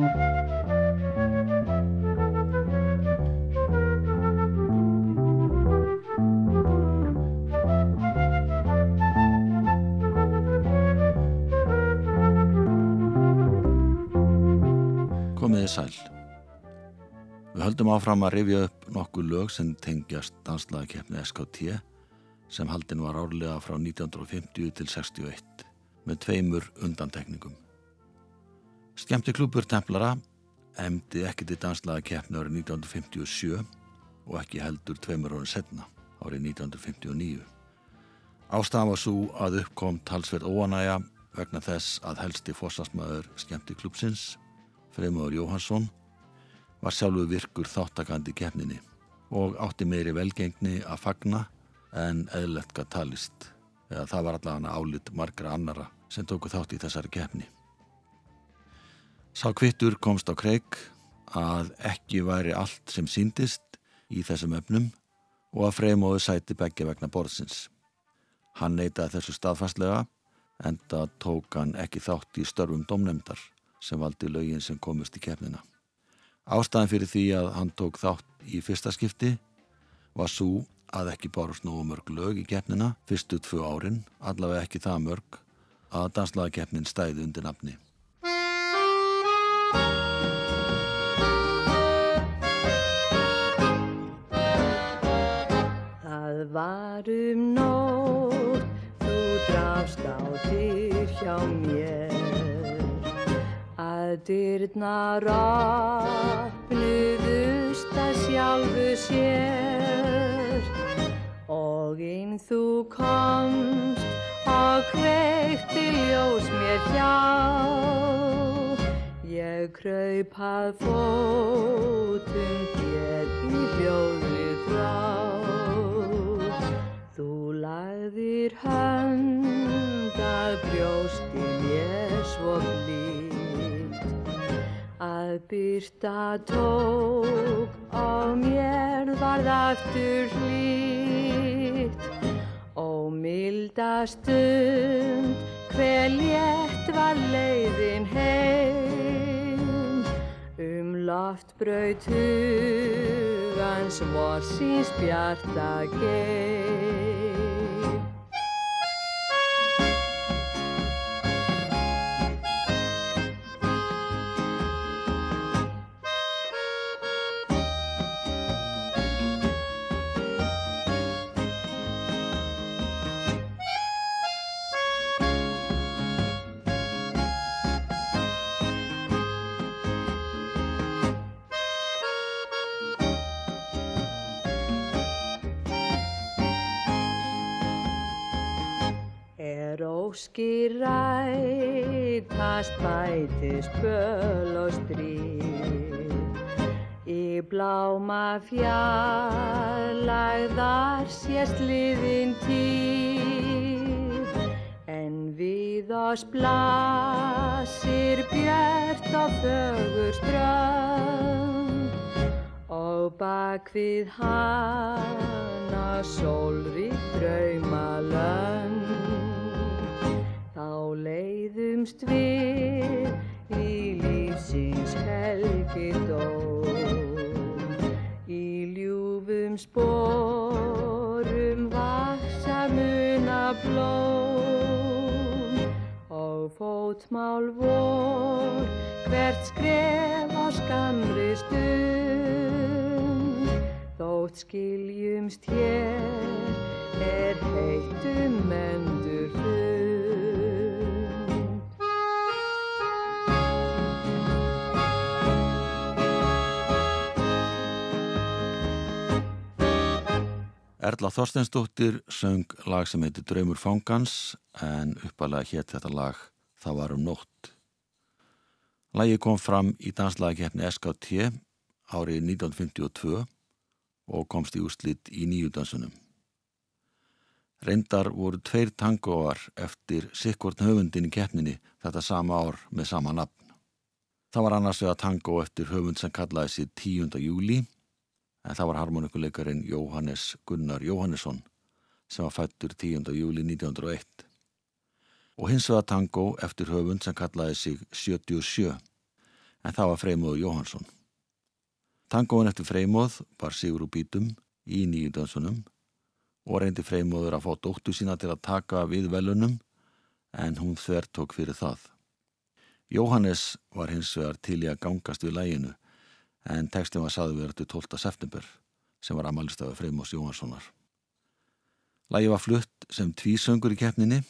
Komiði sæl. Við höldum áfram að rifja upp nokkuð lög sem tengjast danslagakeppni SKT sem haldin var árlega frá 1950 til 61 með tveimur undantekningum. Skemti klúpur Templara emdi ekki til danslagakeppni árið 1957 og ekki heldur tveimur árið setna árið 1959. Ástafan var svo að uppkom talsverð óanæja vegna þess að helsti fósasmaður skemti klúpsins, Freymur Jóhansson, var sjálfu virkur þáttakandi keppninni og átti meiri velgengni að fagna en eðlert gætt talist eða það var allavega álit margra annara sem tóku þátt í þessari keppni. Sá kvittur komst á kreik að ekki væri allt sem síndist í þessum öfnum og að freymóðu sæti begge vegna borðsins. Hann neytaði þessu staðfastlega en það tók hann ekki þátt í störfum domnemdar sem valdi lögin sem komist í keppnina. Ástæðan fyrir því að hann tók þátt í fyrsta skipti var svo að ekki bárust nógu mörg lög í keppnina fyrstu tvö árin, allavega ekki það mörg, að danslagakeppnin stæði undir nafni. Var um nótt, þú drafst á dyr hjá mér. Að dyrnar opnuðust að sjálfu sér. Og einn þú komst og kveikti ljós mér hjá. Ég kraupað fótum þér í hljóðið frá lagðir hönd að brjósti mér svo blíkt að byrta tók og mér varð aftur hlýtt. Og milda stund hver létt var leiðin heim. Um loftbraut hugans vorsins bjarta geim Er óskir rætast bætist böl og stríð. Í bláma fjarlægðar sést liðin tíð. En við oss blasir björt og fögur strönd. Og bak við hana sólrík draumalönd leiðumst við í lífsins helgidóm Í ljúfum sporum vaksa muna blóm Og fótmál vor hvert skref á skamri stund. Þótt skiljumst hér er heitum endur fund Erla Þorsteinsdóttir söng lag sem heitir Draumur fangans en uppalega hétt þetta lag Það var um nótt. Lagi kom fram í danslagakeppni SKT árið 1952 og komst í úrslitt í nýju dansunum. Reyndar voru tveir tangóar eftir sikkvort höfundin í keppninni þetta sama ár með sama nafn. Það var annars vegar tangó eftir höfund sem kallaði sér 10. júli en það var harmonikuleikarin Jóhannes Gunnar Jóhannesson sem var fættur 10. júli 1901 og hins vegar tangó eftir höfund sem kallaði sig 77 en það var Freymóður Jóhansson. Tangóin eftir Freymóð bar sigur úr bítum í nýju dansunum og reyndi Freymóður að fá dóttu sína til að taka við velunum en hún þver tók fyrir það. Jóhannes var hins vegar til í að gangast við læginu en textin var saðu verið til 12. september sem var amalistafið Freymós Jóhanssonar. Lægi var flutt sem tvísöngur í keppninni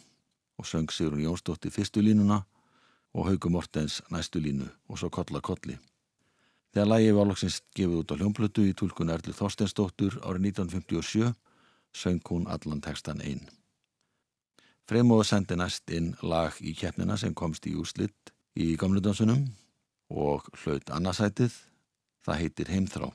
og söng Sigrun Jónsdóttir fyrstu línuna og Haugur Mortens næstu línu og svo kolla kolli. Þegar lægi var loksins gefið út á hljómblötu í tólkun Erli Þorstensdóttur árið 1957 söng hún allan textan einn. Freymóður sendi næst inn lag í keppnina sem komst í úrslitt í gamludansunum og hlaut annarsætið. Það heitir Heimþrá.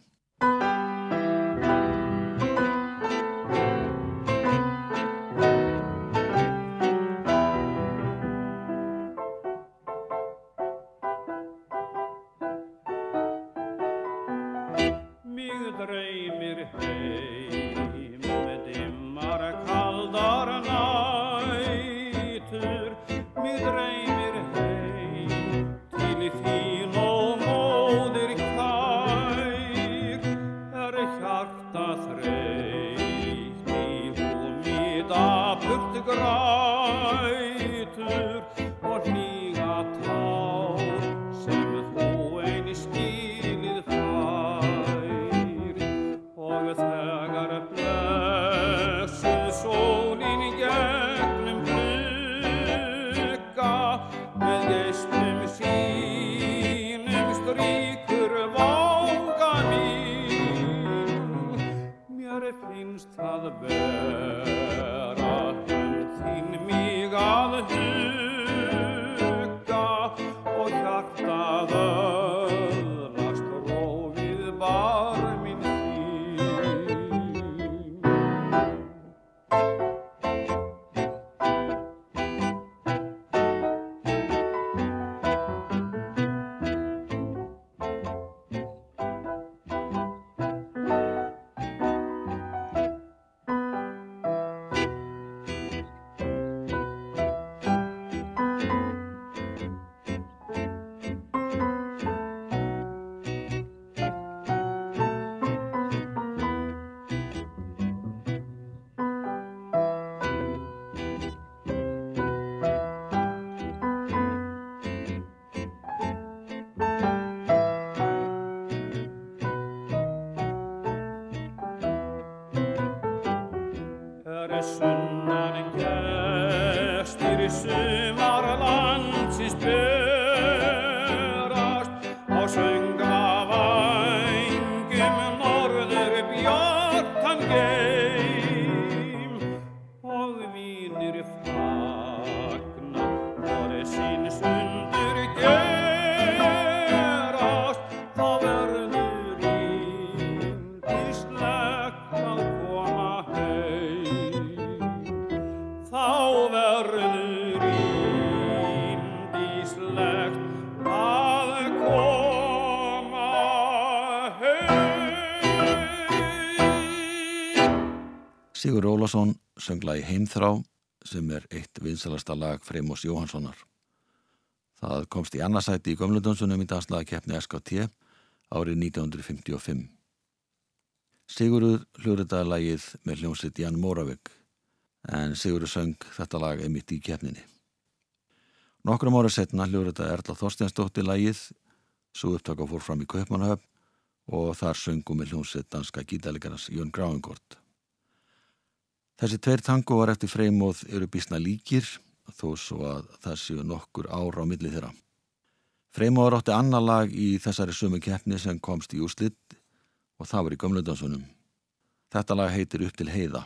Söngla í Heimþrá sem er eitt vinsalasta lag Freymós Jóhanssonar. Það komst í annarsæti í Gömlundonsunum í danslagakeppni SKT árið 1955. Sigurur hljóriðaði lagið með hljómsitt Jan Móravik en Sigurur söng þetta lag emitt í keppninni. Nokkrum ára setna hljóriðaði Erla Þorsteinsdóttir lagið svo upptaka fór fram í Kaupmannahöfn og þar söngum með hljómsitt danska gítalikarnas Jón Gráingort. Þessi tveir tangoar eftir freymóð eru bísna líkir þó svo að það séu nokkur ára á milli þeirra. Freymóður átti annar lag í þessari sumu keppni sem komst í úslitt og það var í Gömlundansunum. Þetta lag heitir Upp til heiða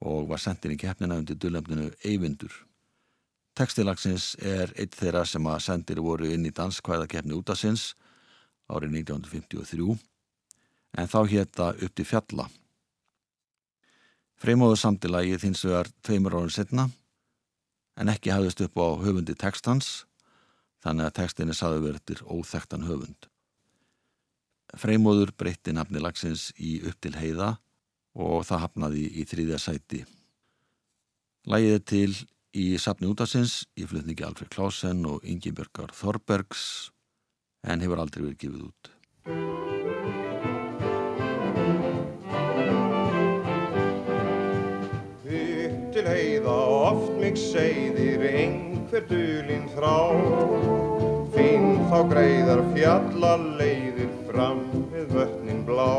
og var sendin í keppnina undir dullefninu Eyvindur. Tekstilagsins er eitt þeirra sem að sendir voru inn í danskvæðakeppni útasins árið 1953 en þá hétta Upp til fjalla. Freymóðu samtilagið hins vegar tveimur árið setna en ekki hafðist upp á höfundi textans þannig að textinni saðu verður óþektan höfund. Freymóður breytti nafni lagsins í upp til heiða og það hafnaði í þrýðja sæti. Lægið er til í sapni útasins í flutningi Alfred Klausen og Ingi Björgar Þorbergs en hefur aldrei verið gefið út. Mig segðir einhver dulinn þrá Finn þá greiðar fjalla leiðir fram við vötnin blá.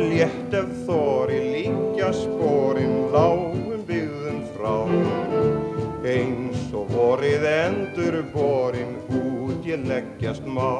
Létt ef þóri líkja spórin lágum byggðum frá. Eins og vorið endur borin út ég leggjast má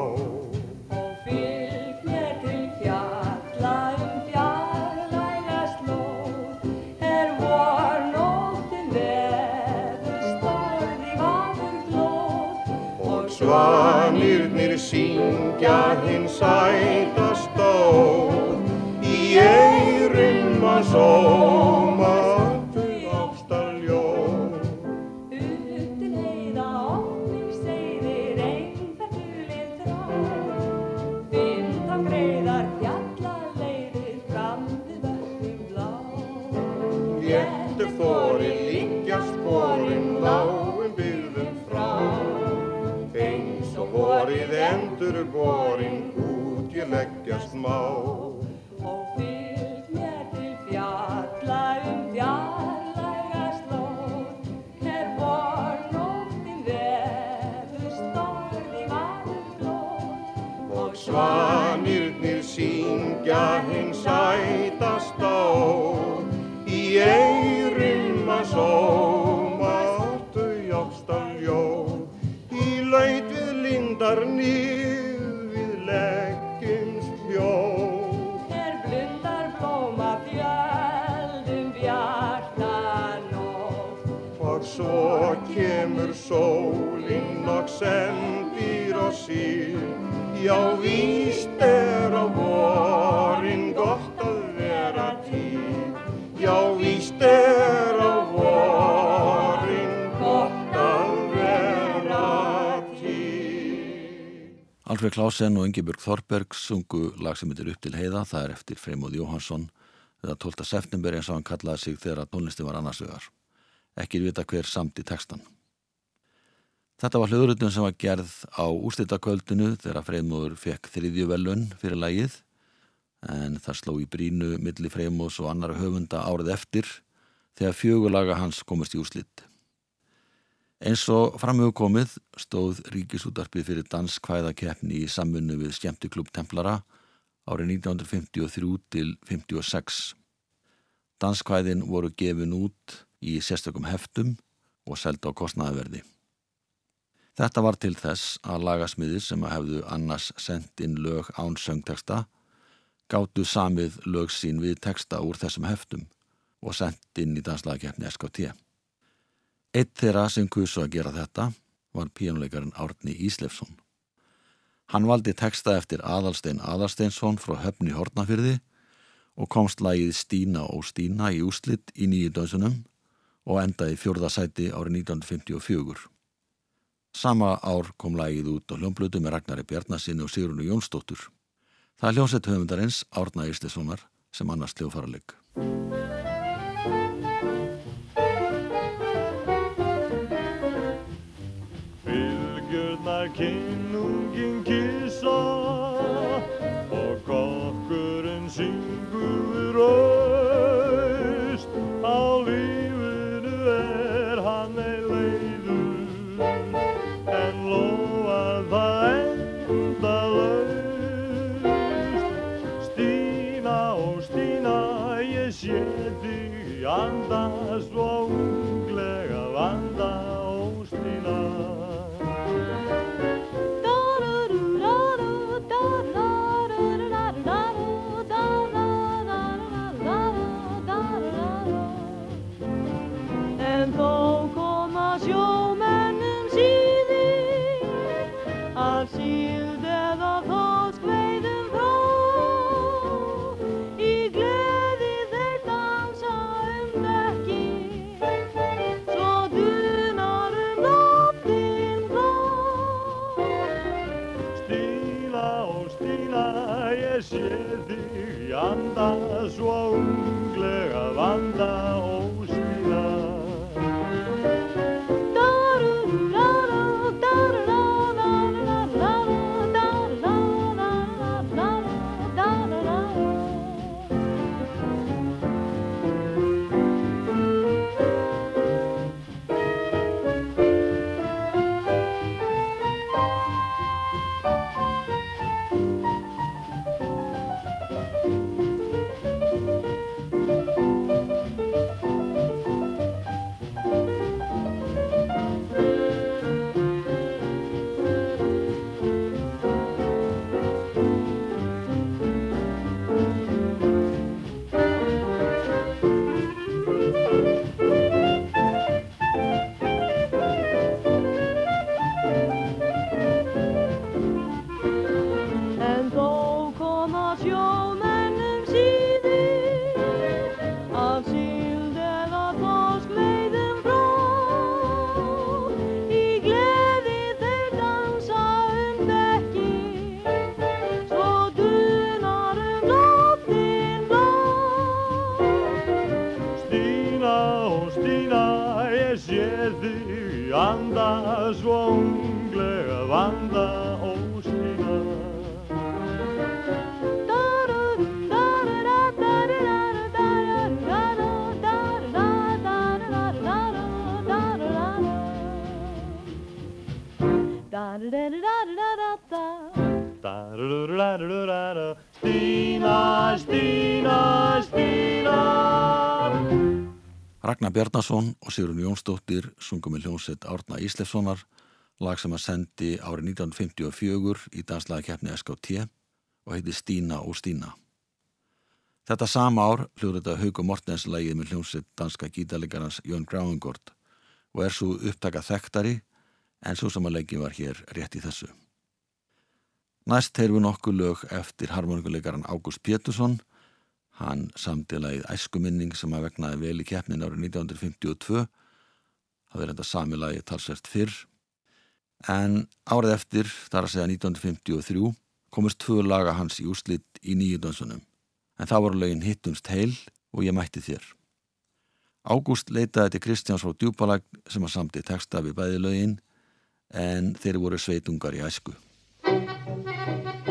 syngja hinn sæta stóð Í eirum að sóma endur Alfred Klausen og Ingebjörg Þorberg sungu lag sem heitir upp til heiða, það er eftir Freymóð Jóhansson eða 12. september eins og hann kallaði sig þegar tónlisti var annars vegar. Ekki vita hver samt í textan. Þetta var hljóðrutun sem var gerð á úrslitakvöldinu þegar Freymóður fekk þriðju velun fyrir lagið en það sló í brínu milli Freymóðs og annara höfunda árið eftir þegar fjögulaga hans komist í úrslit. Eins og framhugum komið stóð Ríkisútarpið fyrir danskvæðakeppni í samfunnu við skemmtiklub Templara árið 1953 til 56. Danskvæðin voru gefin út í sérstökum heftum og selda á kostnaðaverði. Þetta var til þess að lagasmiðir sem að hefðu annars sendt inn lög án söngteksta gáttu samið lög sín við teksta úr þessum heftum og sendt inn í danslagakeppni SKT. Eitt þeirra sem kusu að gera þetta var píjónuleikarinn Árni Íslefsson. Hann valdi teksta eftir Aðalstein Aðalsteinsson frá höfni Hortnafyrði og komst lagið Stína og Stína í úslitt í nýju dönsunum og endaði fjórðasæti árið 1954. Sama ár kom lagið út á hljómblutu með Ragnari Bjarnasinni og Sigrunu Jónsdóttur. Það er hljómsett höfundarins Árna Íslefssonar sem annars hljófaraleg. King. Stína, Stína, Stína Ragnar Bjarnason og Sigrun Jónsdóttir sungum með hljómsett Árna Íslefssonar lag sem að sendi árið 1954 í danslagakeppni SKT og heiti Stína og Stína. Þetta sama ár hljóður þetta Hauko Mortens lagið með hljómsett danska gítalegarans Jón Gráingård og er svo upptaka þekktari en svo leggin var hér rétt í þessu. Næst heyrðum við nokkuð lög eftir harmonikuleikaran Ágúst Pétursson Hann samtilegið æskuminning sem að vegnaði vel í keppnin árið 1952. Það verði þetta sami lagi talsvert fyrr. En árið eftir, þar að segja 1953, komist tvö laga hans í úslitt í nýju dansunum. En það voru lögin Hittumst heil og ég mætti þér. Ágúst leitaði til Kristjáns frá Djúbalag sem að samti texta við bæði lögin en þeir voru sveitungar í æsku. Thank you.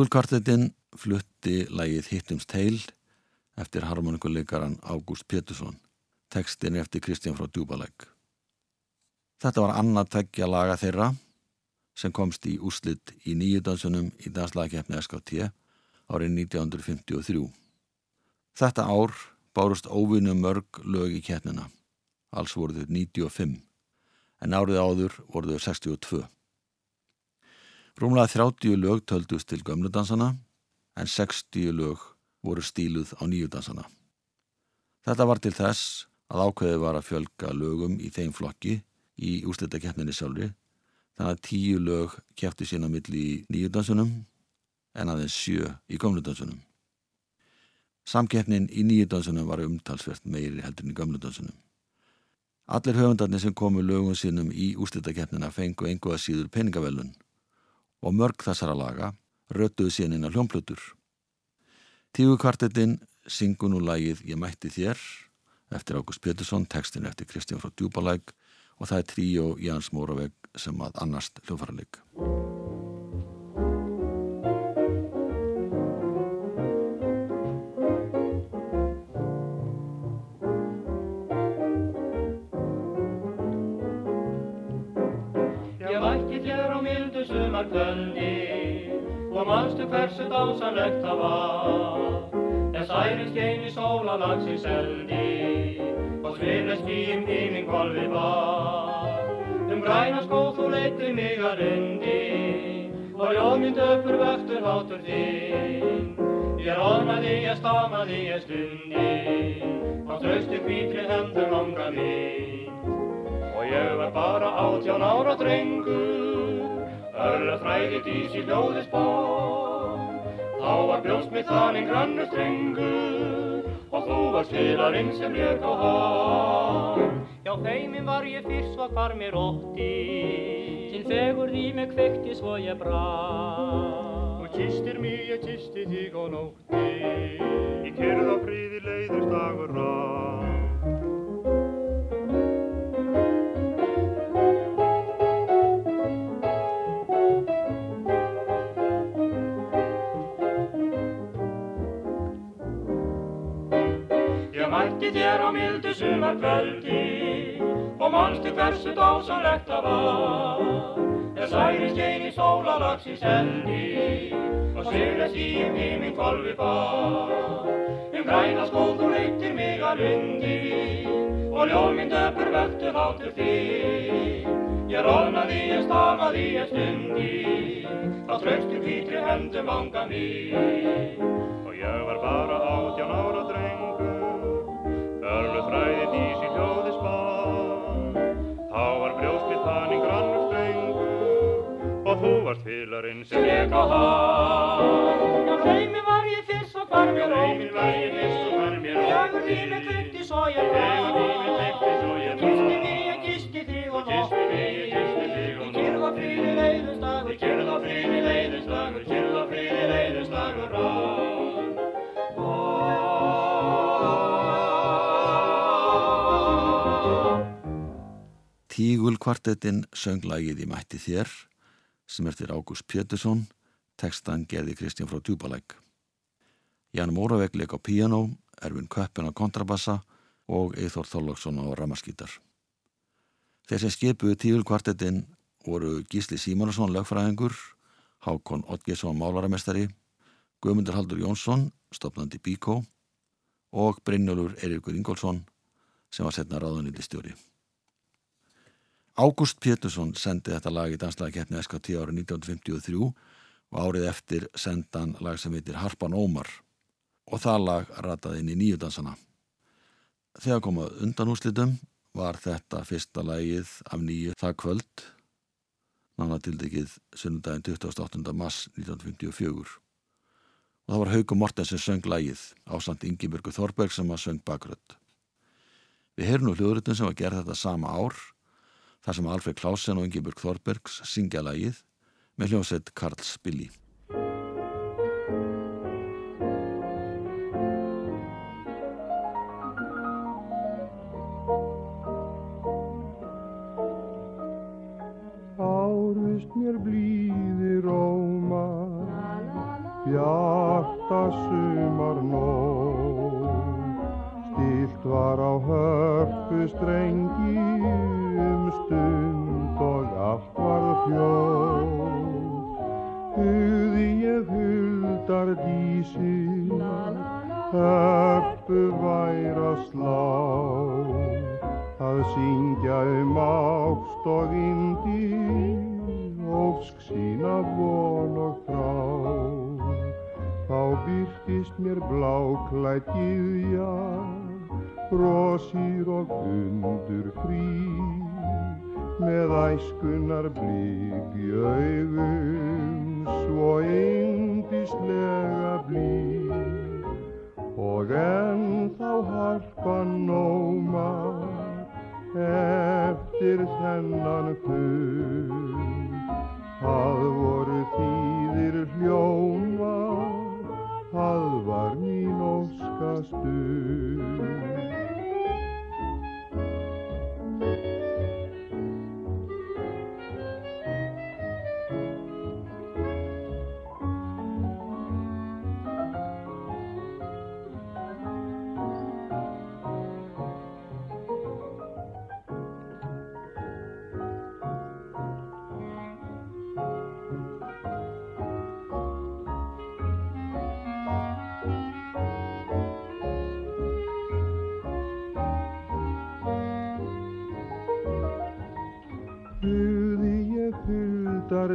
Tífulkvartetin flutti lægið Hittumst heil eftir harmonikuleikaran Ágúst Pétursson. Tekstin eftir Kristján frá Djúbalæk. Þetta var annað tveggja laga þeirra sem komst í úslitt í nýju dansunum í danslagkeppni SKT árið 1953. Þetta ár bárust óvinnu mörg lög í keppnina. Alls voru þau 95 en árið áður voru þau 62. Rúmlega 30 lög töldust til gömludansana en 60 lög voru stíluð á nýjudansana. Þetta var til þess að ákveðið var að fjölga lögum í þeim flokki í úslitakeppninni sjálfri þannig að tíu lög kefti sína milli í nýjudansunum en aðeins sjö í gömludansunum. Samkeppnin í nýjudansunum var umtalsvert meiri heldur en í gömludansunum. Allir höfundarnir sem komu lögum sínum í úslitakeppnina fengu engu að síður peningavellun og mörg þessara laga rötuðu síðan inn á hljómplutur. Tíu kvartetin syngu nú lagið Ég mætti þér eftir Ágúst Pétursson, tekstin eftir Kristján frá Djúbalæk og það er tríó Jans Móraveg sem að annast hljófaraleg. Manstu hversu dásanlegt það var. En særin skein í sólalagsins eldi og sviflega skýjum híminn kolvi var. Um græna skóð þú leittir mig að rundi og ljóminn döpur vöktur hátur þinn. Ég rónaði, ég stamaði, ég stundi á tröstu hvítri hendur langa mín og ég var bara átján ára drengur Örla fræði dís í hljóði spór Þá var brjóst mitt þannig grannur strengur Og þú var spilarinn sem lék á hán Já, feimin var ég fyrst svo hvar mér ótti. Til fegur því mig kveikti svo ég brá. Þú kistir mig, ég kisti þig á nótti. Í kyrð og fríði leiðust dagur rann þér á mildu sumar kvöldi og manstu hversu dásanlegt það var. Er særi skein í sólalagsins eldi og sérlega síum heiminn kolvi bar. Um græna skóð þú leittir mig að lundi og ljóminn döpur vöktu hátur þig. Ég rónaði, ég stamaði, ég stundi á trögstum hvítri höndum vanga mig. Og ég var bara átján ára drengur Örlu þræði dís í hljóði spann Þá var brjóstið þannig grannur strengur Og þú varst félarinn sem lék á hann Já, feimin var ég fyrst svo hvar mér var ég fyrst og hvar mér. Fegur því mig kveikti svo ég brá Tígul kvartetinn söng lagið í mætti þér sem eftir Ágúst Pétursson tekstan gerði Kristján frá Djúbalæk. Jan Móravegg leik á piano, Ervin Köppen á kontrabassa og Eithor Þorlóksson á ramaskítar. Þeir sem skipuðu Tígul kvartetinn voru Gísli Símonarsson lögfræðingur, Hákon Ottgesson málaramestari, Guðmundur Haldur Jónsson, stopnandi Bíkó og Brynjólfur Eiríkur Ingólfsson sem var setna ráðuniti stjóri. Ágúst Pétursson sendi þetta lag í danslagakeppni SKT árið 1953 og árið eftir sendan lag sem heitir Harpan Ómar og það lag rataði inn í nýju dansana. Þegar komað undan úslitum var þetta fyrsta lagið af nýju það kvöld, nána tildekið sunnudaginn 28. mars 1954 og það var Hauku Morten sem söng lagið ásand Ingibjörgu Þorberg sem að söng bakrödd. Við heyrum nú hljóðrutin sem að gera þetta sama ár þar sem Alfred Klausen og Ingeborg Þorbergs syngja lagið með hljómsveit Karls Billy.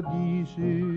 paradisi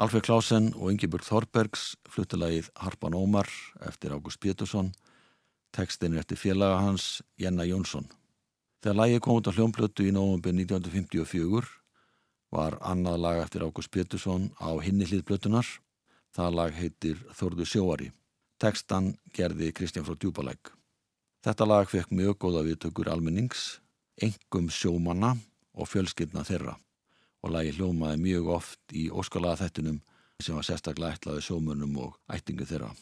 Alfred Klausen og Ingeborg Þorbergs fluttilagið Harpan Ómar eftir Ágúst Pétursson, tekstin er eftir félaga hans Jenna Jónsson. Þegar lagið kom út á hljómblötu í nógumbi 1954 var annað lag eftir Ágúst Pétursson á hinni hlýðblötunar. Það lag heitir Þorðu sjóari. Tekstan gerði Kristján frá Djúbalæk. Þetta lag fekk mjög góða viðtökur almennings, engum sjómanna og fjölskyldna þeirra og lagi hljómaði mjög oft í óskalaða þettunum sem var sérstaklega ætlaði sjómurnum og ættingu þeirra.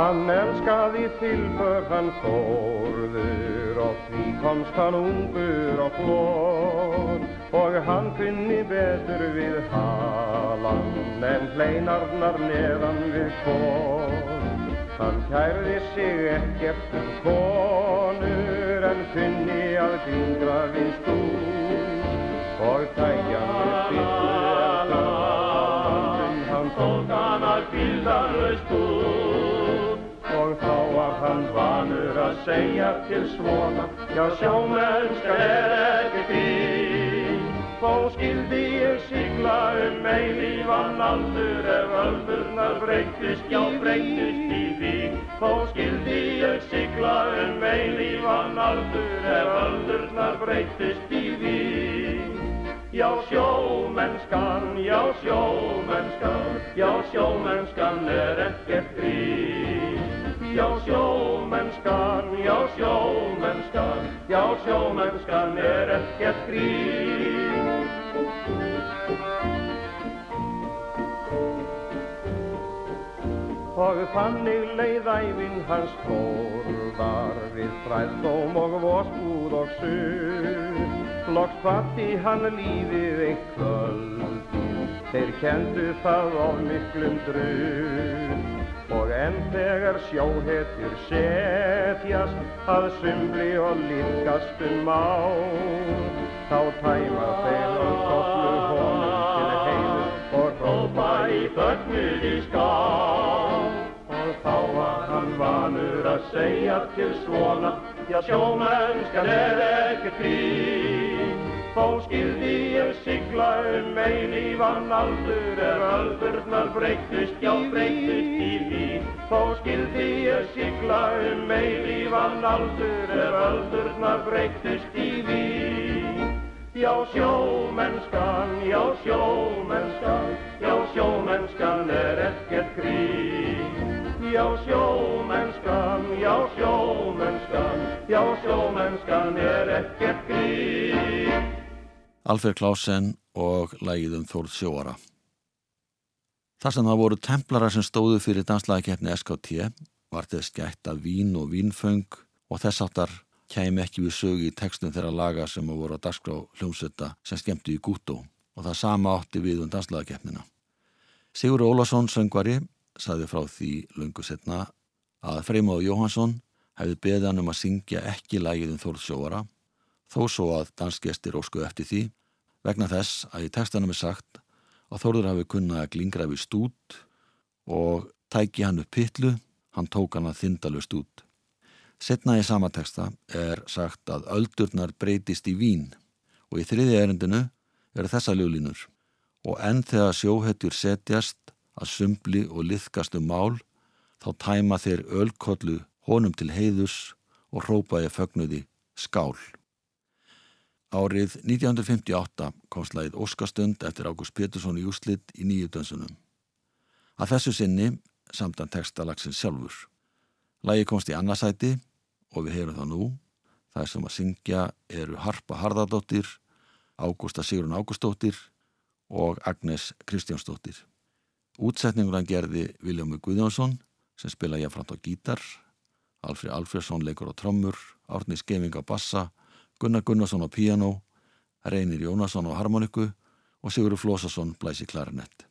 Hann elskaði tilbör hann þórður og því komst hann ungur og flór og hann kunni betur við halan en hleinarnar neðan við kór. Hann kærði sig ekkert um konur en kunni að gingra við stúr. Og tækjan við byttu en það hann tók hann að bildarlaust út að segja til svona. Já sjómennska er ekki fín þó skildi ég sigla um eilífan aldur ef öldurnar breytist já breytist í vín þó skildi ég sigla um eilífan aldur ef öldurnar breytist í vín Já sjómennskan, já sjómennskan, já sjómennskan er ekkert grín. Já sjómennskan, já sjómennskan, já sjómennskan er ekkert grín. Og þannig leið ævinn hans þórðar við fræðdóm og vorsbúð og suð. Loks kvatti hann lífið eitt kvöldin, þeir kendu það of miklum dröð. Og enn þegar sjóhetjur setjast að sumbli og lífgast um má, þá tæma þeir og kollu honum til heiðu og hrópa í fögnuð í skál. Og þá var hann vanur að segja til svona, já sjómennskan er ekkert grín. Þó skildi ég sigla um eilífan aldur ef öldurnar breytist, já breytist í vín. Þó skildi ég sigla um eilífan aldur ef öldurnar breytist í vín. Já sjómennskan, já sjómennskan, já sjómennskan er ekkert grín. Já sjómennskan, já sjómennskan, já sjómennskan er ekkert grín. Alfred Klausen og lægið um Þórð sjóara. Þar sem það voru templarar sem stóðu fyrir danslagakeppni SKT var þess gætt af vín og vínföng og þess áttar kæmi ekki við sögu í textum þeirra laga sem voru á dagskrá hljómsvita sem skemmtu í Gútó og það sama átti við um danslagakeppnina. Sigur Ólason söngvari saði frá því lungu setna að Freymóð Jóhansson hefði beðið hann um að syngja ekki lægið um Þórð sjóara þó svo að dansgestir ósku eftir því vegna þess að í textanum er sagt að Þórður hafi kunnað að glingra við stút og tæki hann upp pitlu, hann tók hann að þindalust út. Setna í sama teksta er sagt að öldurnar breytist í vín og í þriði erindinu eru þessa ljólinur og enn þegar sjóhetjur setjast að sumbli og liðkast um mál þá tæma þeir ölkollu honum til heiðus og hrópaði fögnuði skál. Árið 1958 kom slæðið Óskastund eftir Ágúst Pétursson í úslitt í nýju dönsunum. Að þessu sinni samtan textalagsins sjálfur. Lægi komst í annarsæti og við heyrum það nú. Það sem að syngja eru Harpa Harðardóttir, Ágústa Sigrun Ágústóttir og Agnes Kristjánsdóttir. Útsetningunan gerði Viljámi Guðjónsson sem spila jáfnframt á gítar, Alfred Alfredsson leikur á trommur, Árni Skeving á bassa, Gunnar Gunnarsson á piano, Reynir Jónasson á harmoniku og Sigurður Flósasson blæsi klarinett.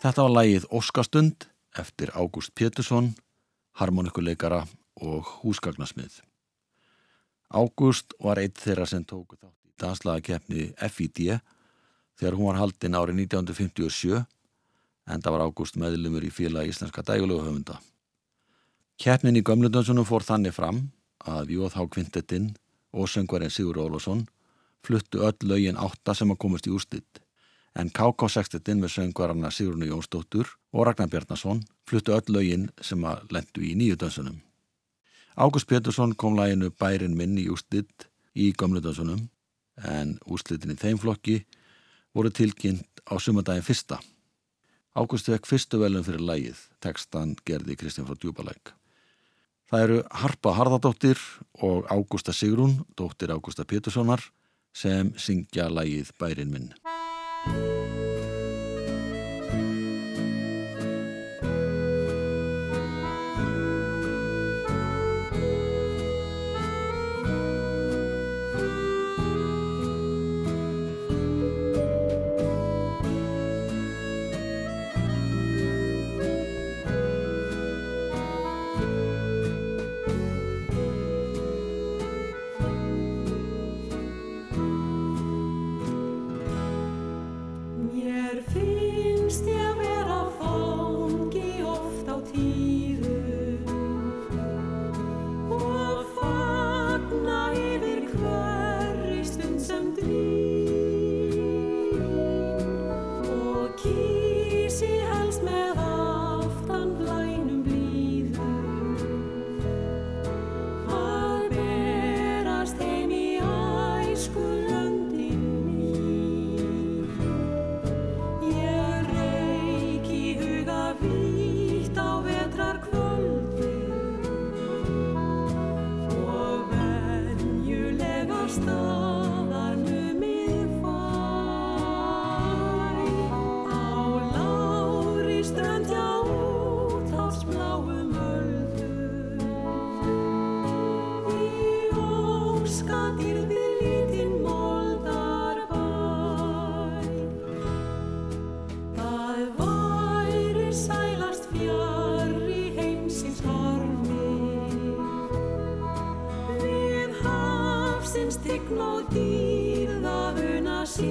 Þetta var lægið Óskastund eftir Ágúst Pétursson, harmonikuleikara og húsgagnasmið. Ágúst var eitt þeirra sem tóku þátt í danslagakeppni FID þegar hún var haldin árið 1957 en það var Ágúst meðlumur í félagi íslenska dægulegu Keppnin í gömlundönsunum fór þannig fram að Jóð Há Kvintettinn og söngvarinn Sigur Ólafsson fluttu öll lögin átta sem að komast í úrslitt en KK-sextettinn með söngvarana Sigrunu Jónsdóttur og Ragnar Bjarnason fluttu öll lögin sem að lendu í nýju dönsunum. Ágúst Pétursson kom læginu Bærin minn í úrslitt í gömlu dönsunum en úrslitin í þeim flokki voru tilkynnt á sumandaginn fyrsta. Ágúst fekk fyrstu velum fyrir lægið, tekstan gerði Kristján frá Djúbalæk. Það eru Harpa Harðardóttir og Ágústa Sigrún, dóttir Ágústa Péturssonar, sem syngja lægið Bærin minn. thank you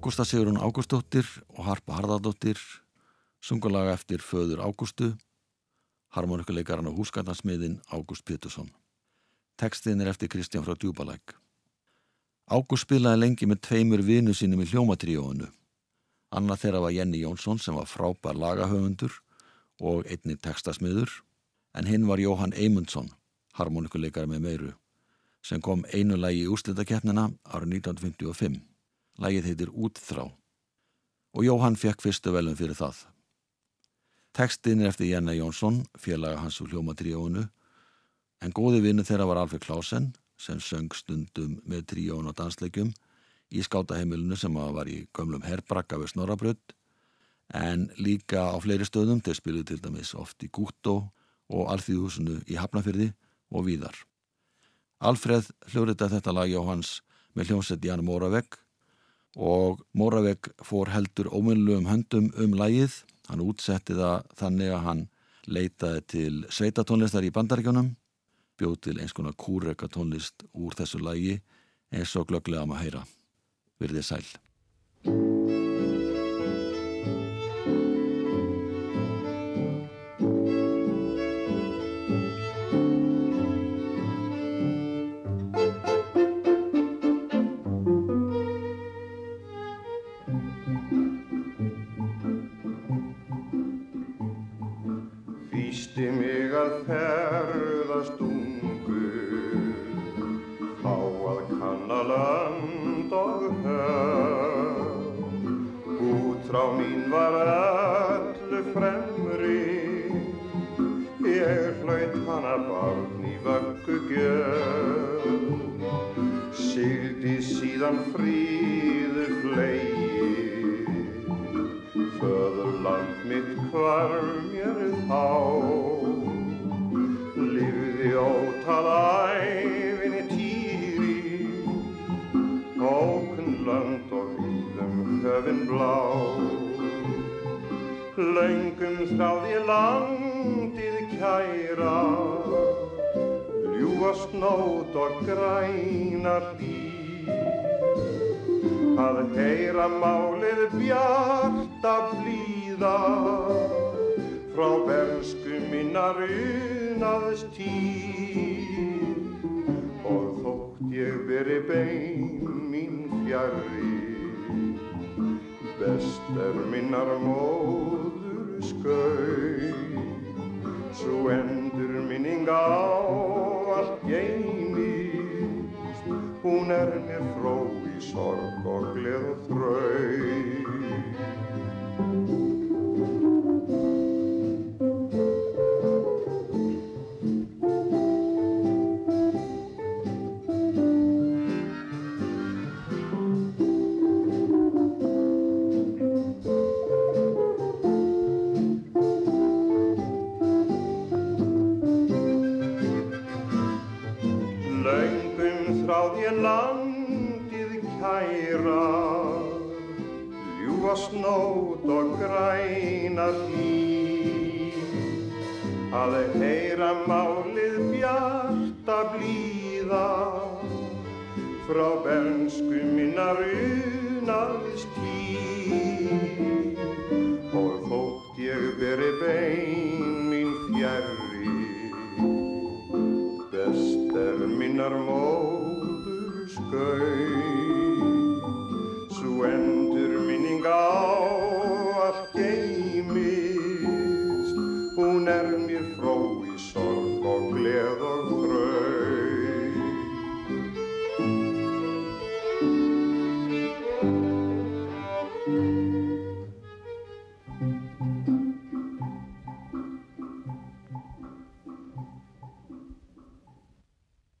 Ágústa Sigrun Ágústóttir og Harpa Harðardóttir sungulaga eftir föður Ágústu harmonikuleikarinn og húskarnarsmiðin Ágúst Pétursson. Tekstinn er eftir Kristján frá Djúbalæk Ágúst spilaði lengi með tveimur vinu sínum í hljómatríóinu. Annað þeirra var Jenny Jónsson sem var frábær lagahöfundur og einni tekstasmiður en hinn var Jóhann Eymundsson harmonikuleikari með meiru sem kom einu lagi í úrslitakeppnina árið 1955 Lægið heitir Útþrá og Jóhann fekk fyrstu velum fyrir það. Tekstinn er eftir Jenna Jónsson, félaga hans úr hljómatríónu, en góði vinnu þeirra var Alfred Klausen sem söng stundum með tríón og dansleikjum í skátaheimilinu sem var í gömlum herbrakka við Snorabrödd, en líka á fleiri stöðum þeir spiluðu til dæmis oft í Gúttó og Alþýðhúsinu í Hafnafyrði og víðar. Alfred hljóðrita þetta lag Jóhanns með hljómsett Jan Móravegg og Móravegg fór heldur óminnlegum höndum um lægið. Hann útsetti það þannig að hann leitaði til sveitatónlistar í bandaríkjónum, bjóð til eins konar kúreka tónlist úr þessu lægi eins og glögglega maður heyra. Virðið sæl. Útrá mín var öllu fremri, ég hlaut hana barn í vöggu gjöf. Sigdi síðan fríðu Þráð ég landið kæra. Ljúa snót og grænar dýr að heyra málið bjarta blíða. Frá bernsku minnar unaðst tíð. Og þótt ég veri bein mín fjari best er minnar móður skau svo endur minning á allt geimist hún er mér fró í sorg og gleð og þrau Maria.